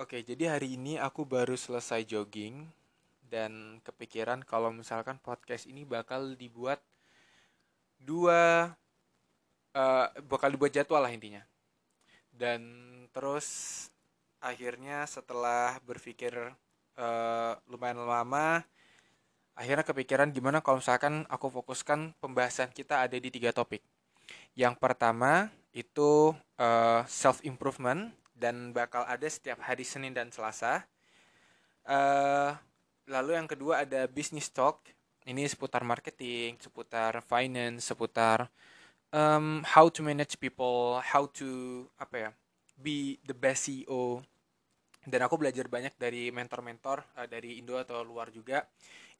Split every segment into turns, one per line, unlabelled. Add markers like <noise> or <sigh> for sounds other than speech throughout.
Oke, jadi hari ini aku baru selesai jogging dan kepikiran kalau misalkan podcast ini bakal dibuat dua eh, bakal dibuat jadwal lah intinya. Dan terus akhirnya setelah berpikir eh, lumayan lama, akhirnya kepikiran gimana kalau misalkan aku fokuskan pembahasan kita ada di tiga topik. Yang pertama itu self improvement dan bakal ada setiap hari Senin dan Selasa. Uh, lalu yang kedua ada business talk. Ini seputar marketing, seputar finance, seputar um, how to manage people, how to apa ya, be the best CEO. Dan aku belajar banyak dari mentor-mentor uh, dari Indo atau luar juga.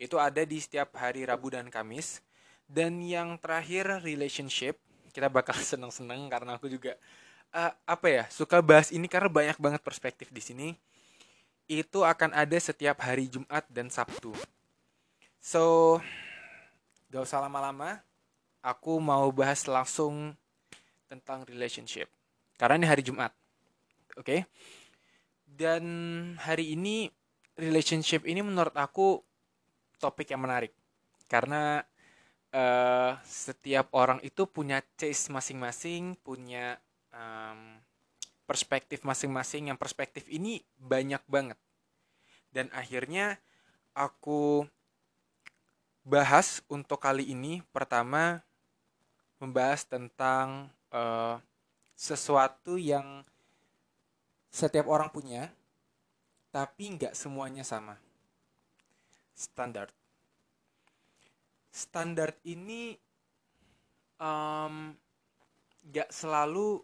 Itu ada di setiap hari Rabu dan Kamis. Dan yang terakhir relationship, kita bakal <laughs> seneng-seneng karena aku juga uh, apa ya suka bahas ini karena banyak banget perspektif di sini. Itu akan ada setiap hari Jumat dan Sabtu. So gak usah lama-lama. Aku mau bahas langsung tentang relationship. Karena ini hari Jumat oke? Okay? dan hari ini relationship ini menurut aku topik yang menarik. Karena uh, setiap orang itu punya case masing-masing punya um, perspektif masing-masing yang perspektif ini banyak banget. Dan akhirnya aku bahas untuk kali ini pertama membahas tentang uh, sesuatu yang setiap orang punya tapi nggak semuanya sama. Standar standar ini um, nggak selalu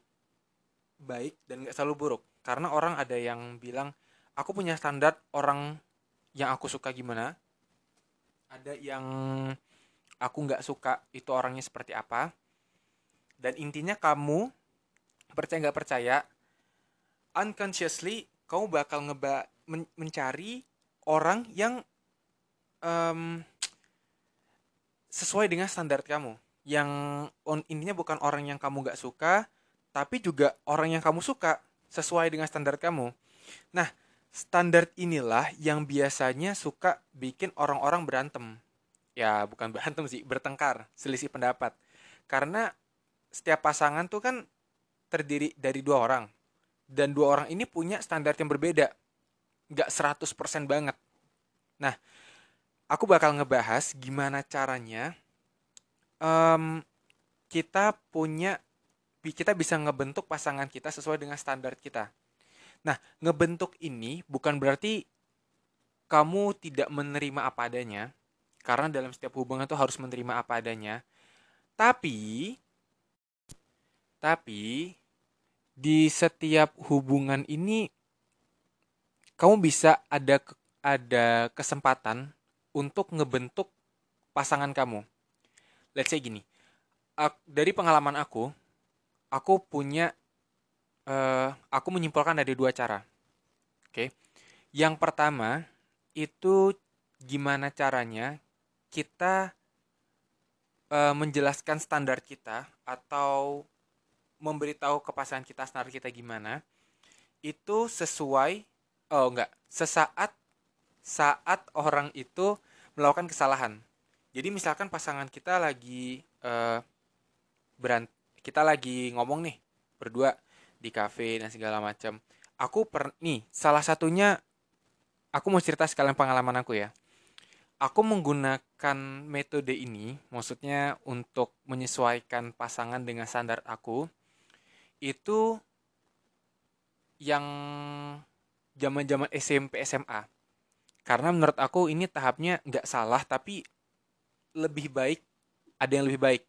baik dan gak selalu buruk. Karena orang ada yang bilang aku punya standar orang yang aku suka gimana? Ada yang aku nggak suka itu orangnya seperti apa? Dan intinya kamu percaya nggak percaya unconsciously kamu bakal ngeba men mencari orang yang um, sesuai dengan standar kamu. Yang on, intinya bukan orang yang kamu gak suka tapi juga orang yang kamu suka sesuai dengan standar kamu. Nah, standar inilah yang biasanya suka bikin orang-orang berantem. Ya, bukan berantem sih, bertengkar, selisih pendapat. Karena setiap pasangan tuh kan terdiri dari dua orang. Dan dua orang ini punya standar yang berbeda. Nggak 100% banget. Nah, aku bakal ngebahas gimana caranya um, kita punya kita bisa ngebentuk pasangan kita sesuai dengan standar kita. Nah, ngebentuk ini bukan berarti kamu tidak menerima apa adanya, karena dalam setiap hubungan itu harus menerima apa adanya. Tapi, tapi di setiap hubungan ini kamu bisa ada ada kesempatan untuk ngebentuk pasangan kamu. Let's say gini, dari pengalaman aku, aku punya uh, aku menyimpulkan dari dua cara. Oke. Okay? Yang pertama itu gimana caranya kita uh, menjelaskan standar kita atau memberitahu ke pasangan kita standar kita gimana itu sesuai oh enggak sesaat saat orang itu melakukan kesalahan. Jadi misalkan pasangan kita lagi uh, berant kita lagi ngomong nih berdua di kafe dan segala macam. Aku per nih salah satunya aku mau cerita sekalian pengalaman aku ya. Aku menggunakan metode ini, maksudnya untuk menyesuaikan pasangan dengan standar aku, itu yang zaman-zaman SMP SMA. Karena menurut aku ini tahapnya nggak salah, tapi lebih baik, ada yang lebih baik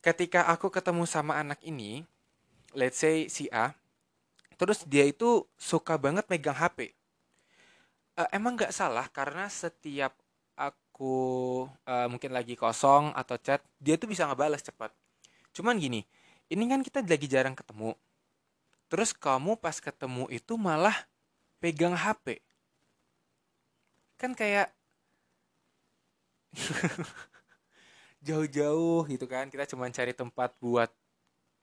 ketika aku ketemu sama anak ini, let's say si A, terus dia itu suka banget megang HP. Uh, eh, emang nggak salah karena setiap aku uh, mungkin lagi kosong atau chat, dia tuh bisa ngebales cepat. Cuman gini, ini kan kita lagi jarang ketemu. Terus kamu pas ketemu itu malah pegang HP. Kan kayak <laughs> jauh-jauh gitu kan. Kita cuma cari tempat buat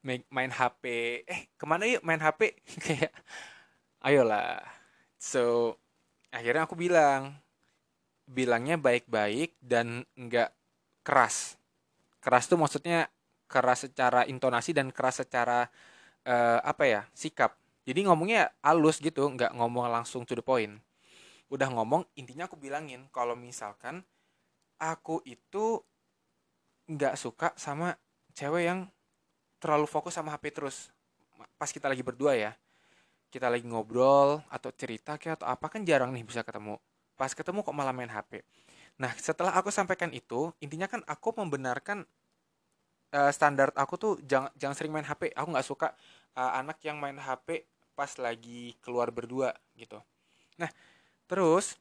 main HP eh ke mana yuk main HP <laughs> kayak ayolah. So akhirnya aku bilang bilangnya baik-baik dan nggak keras. Keras tuh maksudnya keras secara intonasi dan keras secara uh, apa ya sikap. Jadi ngomongnya halus gitu nggak ngomong langsung to the point. Udah ngomong intinya aku bilangin kalau misalkan aku itu nggak suka sama cewek yang terlalu fokus sama HP terus. Pas kita lagi berdua ya. Kita lagi ngobrol atau cerita kayak atau apa kan jarang nih bisa ketemu. Pas ketemu kok malah main HP nah setelah aku sampaikan itu intinya kan aku membenarkan uh, standar aku tuh jangan jangan sering main HP aku nggak suka uh, anak yang main HP pas lagi keluar berdua gitu. Nah terus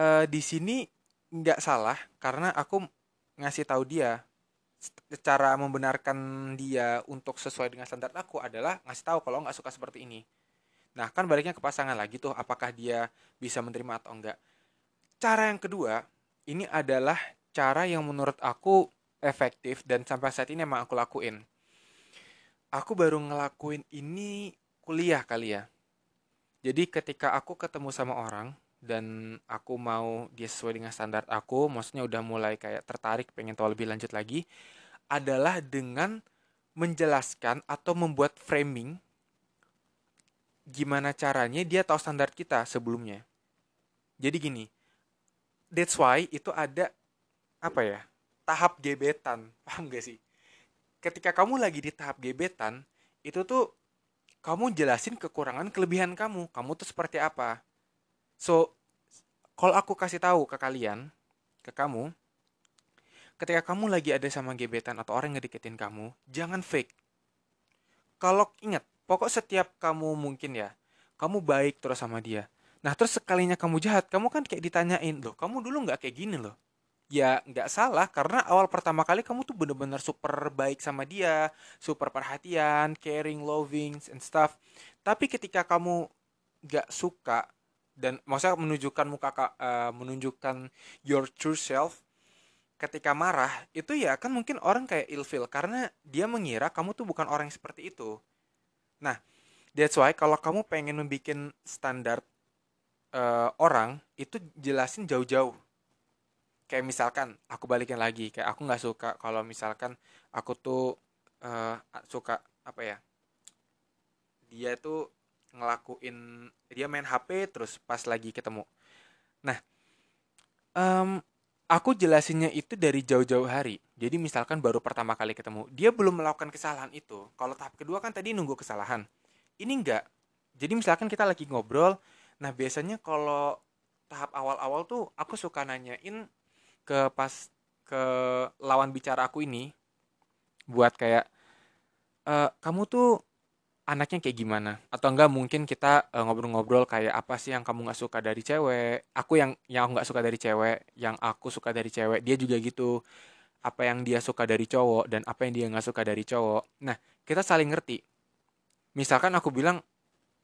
uh, di sini nggak salah karena aku ngasih tahu dia cara membenarkan dia untuk sesuai dengan standar aku adalah ngasih tahu kalau nggak suka seperti ini. Nah kan baliknya ke pasangan lagi tuh apakah dia bisa menerima atau enggak. Cara yang kedua ini adalah cara yang menurut aku efektif dan sampai saat ini emang aku lakuin. Aku baru ngelakuin ini kuliah kali ya. Jadi ketika aku ketemu sama orang dan aku mau dia sesuai dengan standar aku, maksudnya udah mulai kayak tertarik pengen tahu lebih lanjut lagi, adalah dengan menjelaskan atau membuat framing gimana caranya dia tahu standar kita sebelumnya. Jadi gini, that's why itu ada apa ya tahap gebetan, <laughs> paham gak sih? Ketika kamu lagi di tahap gebetan, itu tuh kamu jelasin kekurangan kelebihan kamu, kamu tuh seperti apa So, kalau aku kasih tahu ke kalian, ke kamu, ketika kamu lagi ada sama gebetan atau orang yang ngedeketin kamu, jangan fake. Kalau ingat, pokok setiap kamu mungkin ya, kamu baik terus sama dia. Nah terus sekalinya kamu jahat, kamu kan kayak ditanyain, loh kamu dulu nggak kayak gini loh. Ya nggak salah, karena awal pertama kali kamu tuh bener-bener super baik sama dia, super perhatian, caring, loving, and stuff. Tapi ketika kamu nggak suka dan maksudnya menunjukkan muka uh, menunjukkan your true self ketika marah itu ya kan mungkin orang kayak ilfil. Karena dia mengira kamu tuh bukan orang yang seperti itu. Nah that's why kalau kamu pengen membuat standar uh, orang itu jelasin jauh-jauh. Kayak misalkan aku balikin lagi. Kayak aku nggak suka kalau misalkan aku tuh uh, suka apa ya dia tuh ngelakuin dia main HP terus pas lagi ketemu. Nah, um, aku jelasinnya itu dari jauh-jauh hari. Jadi misalkan baru pertama kali ketemu, dia belum melakukan kesalahan itu. Kalau tahap kedua kan tadi nunggu kesalahan. Ini enggak. Jadi misalkan kita lagi ngobrol, nah biasanya kalau tahap awal-awal tuh aku suka nanyain ke pas ke lawan bicara aku ini buat kayak e, kamu tuh anaknya kayak gimana? Atau enggak mungkin kita ngobrol ngobrol-ngobrol kayak apa sih yang kamu nggak suka dari cewek? Aku yang yang nggak suka dari cewek yang aku suka dari cewek dia juga gitu. Apa yang dia suka dari cowok dan apa yang dia nggak suka dari cowok. Nah kita saling ngerti. Misalkan aku bilang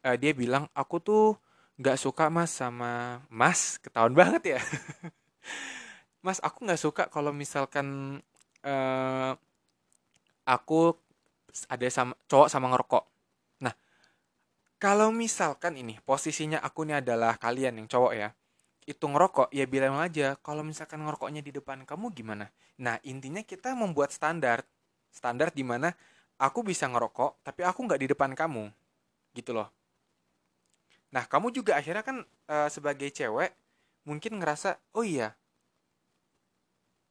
uh, dia bilang aku tuh nggak suka mas sama mas. Ketahuan <laughs> banget ya. Mas aku nggak suka kalau misalkan uh, aku ada sama cowok sama ngerokok kalau misalkan ini posisinya aku ini adalah kalian yang cowok ya, itu ngerokok ya bilang aja kalau misalkan ngerokoknya di depan kamu gimana. Nah intinya kita membuat standar, standar di mana aku bisa ngerokok tapi aku nggak di depan kamu, gitu loh. Nah kamu juga akhirnya kan e, sebagai cewek mungkin ngerasa oh iya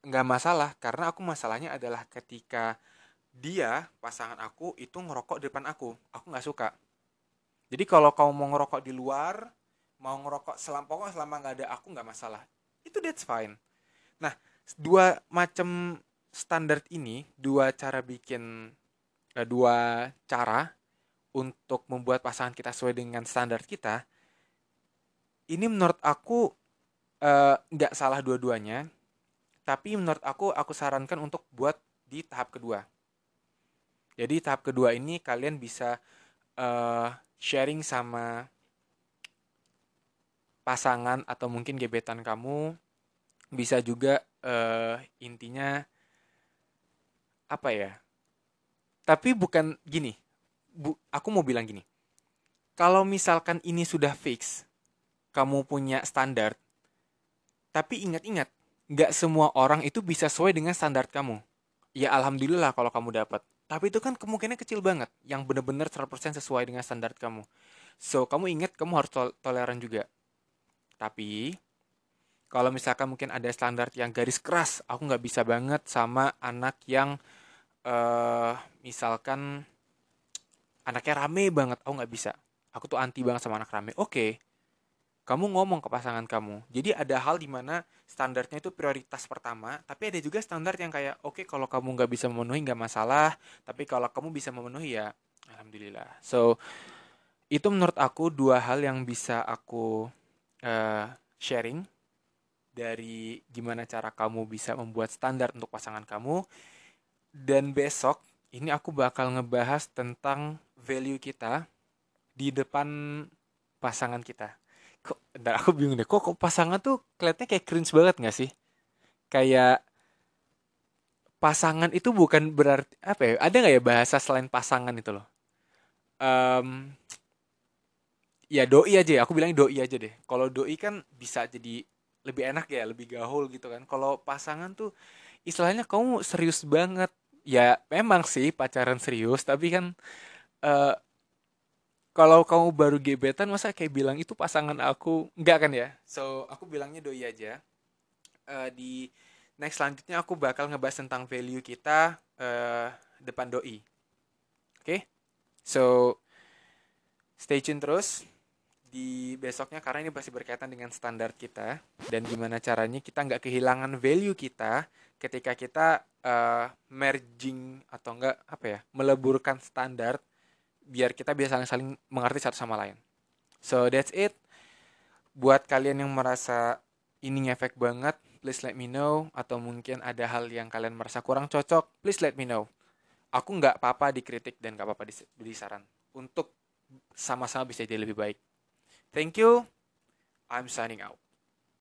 nggak masalah karena aku masalahnya adalah ketika dia pasangan aku itu ngerokok di depan aku, aku nggak suka jadi kalau kamu mau ngerokok di luar, mau ngerokok selama pokoknya selama nggak ada aku nggak masalah. Itu that's fine. Nah, dua macam standar ini, dua cara bikin eh, dua cara untuk membuat pasangan kita sesuai dengan standar kita. Ini menurut aku eh, nggak uh, salah dua-duanya, tapi menurut aku aku sarankan untuk buat di tahap kedua. Jadi tahap kedua ini kalian bisa uh, sharing sama pasangan atau mungkin gebetan kamu bisa juga uh, intinya apa ya tapi bukan gini bu aku mau bilang gini kalau misalkan ini sudah fix, kamu punya standar, tapi ingat-ingat, nggak semua orang itu bisa sesuai dengan standar kamu. Ya alhamdulillah kalau kamu dapat. Tapi itu kan kemungkinan kecil banget yang benar-benar 100% sesuai dengan standar kamu. So, kamu ingat kamu harus tol toleran juga. Tapi kalau misalkan mungkin ada standar yang garis keras, aku nggak bisa banget sama anak yang uh, misalkan anaknya rame banget, aku nggak bisa. Aku tuh anti banget sama anak rame. Oke, okay, kamu ngomong ke pasangan kamu. Jadi ada hal di mana standarnya itu prioritas pertama, tapi ada juga standar yang kayak oke okay, kalau kamu nggak bisa memenuhi nggak masalah, tapi kalau kamu bisa memenuhi ya alhamdulillah. So itu menurut aku dua hal yang bisa aku uh, sharing dari gimana cara kamu bisa membuat standar untuk pasangan kamu. Dan besok ini aku bakal ngebahas tentang value kita di depan pasangan kita kok dan aku bingung deh. Kok, kok pasangan tuh kelihatannya kayak cringe banget gak sih? Kayak pasangan itu bukan berarti apa ya ada nggak ya bahasa selain pasangan itu loh? Um, ya doi aja ya aku bilang doi aja deh. Kalau doi kan bisa jadi lebih enak ya lebih gaul gitu kan. Kalau pasangan tuh istilahnya kamu serius banget. Ya memang sih pacaran serius tapi kan uh, kalau kamu baru gebetan masa kayak bilang itu pasangan aku. Enggak kan ya? So aku bilangnya doi aja. Uh, di next selanjutnya aku bakal ngebahas tentang value kita uh, depan doi. Oke? Okay? so stay tune terus. Di besoknya karena ini pasti berkaitan dengan standar kita dan gimana caranya kita nggak kehilangan value kita ketika kita uh, merging atau enggak apa ya meleburkan standar biar kita bisa saling-saling mengerti satu sama lain. So that's it. Buat kalian yang merasa ini ngefek banget, please let me know. Atau mungkin ada hal yang kalian merasa kurang cocok, please let me know. Aku nggak apa-apa dikritik dan nggak apa-apa di saran. Untuk sama-sama bisa jadi lebih baik. Thank you. I'm signing out.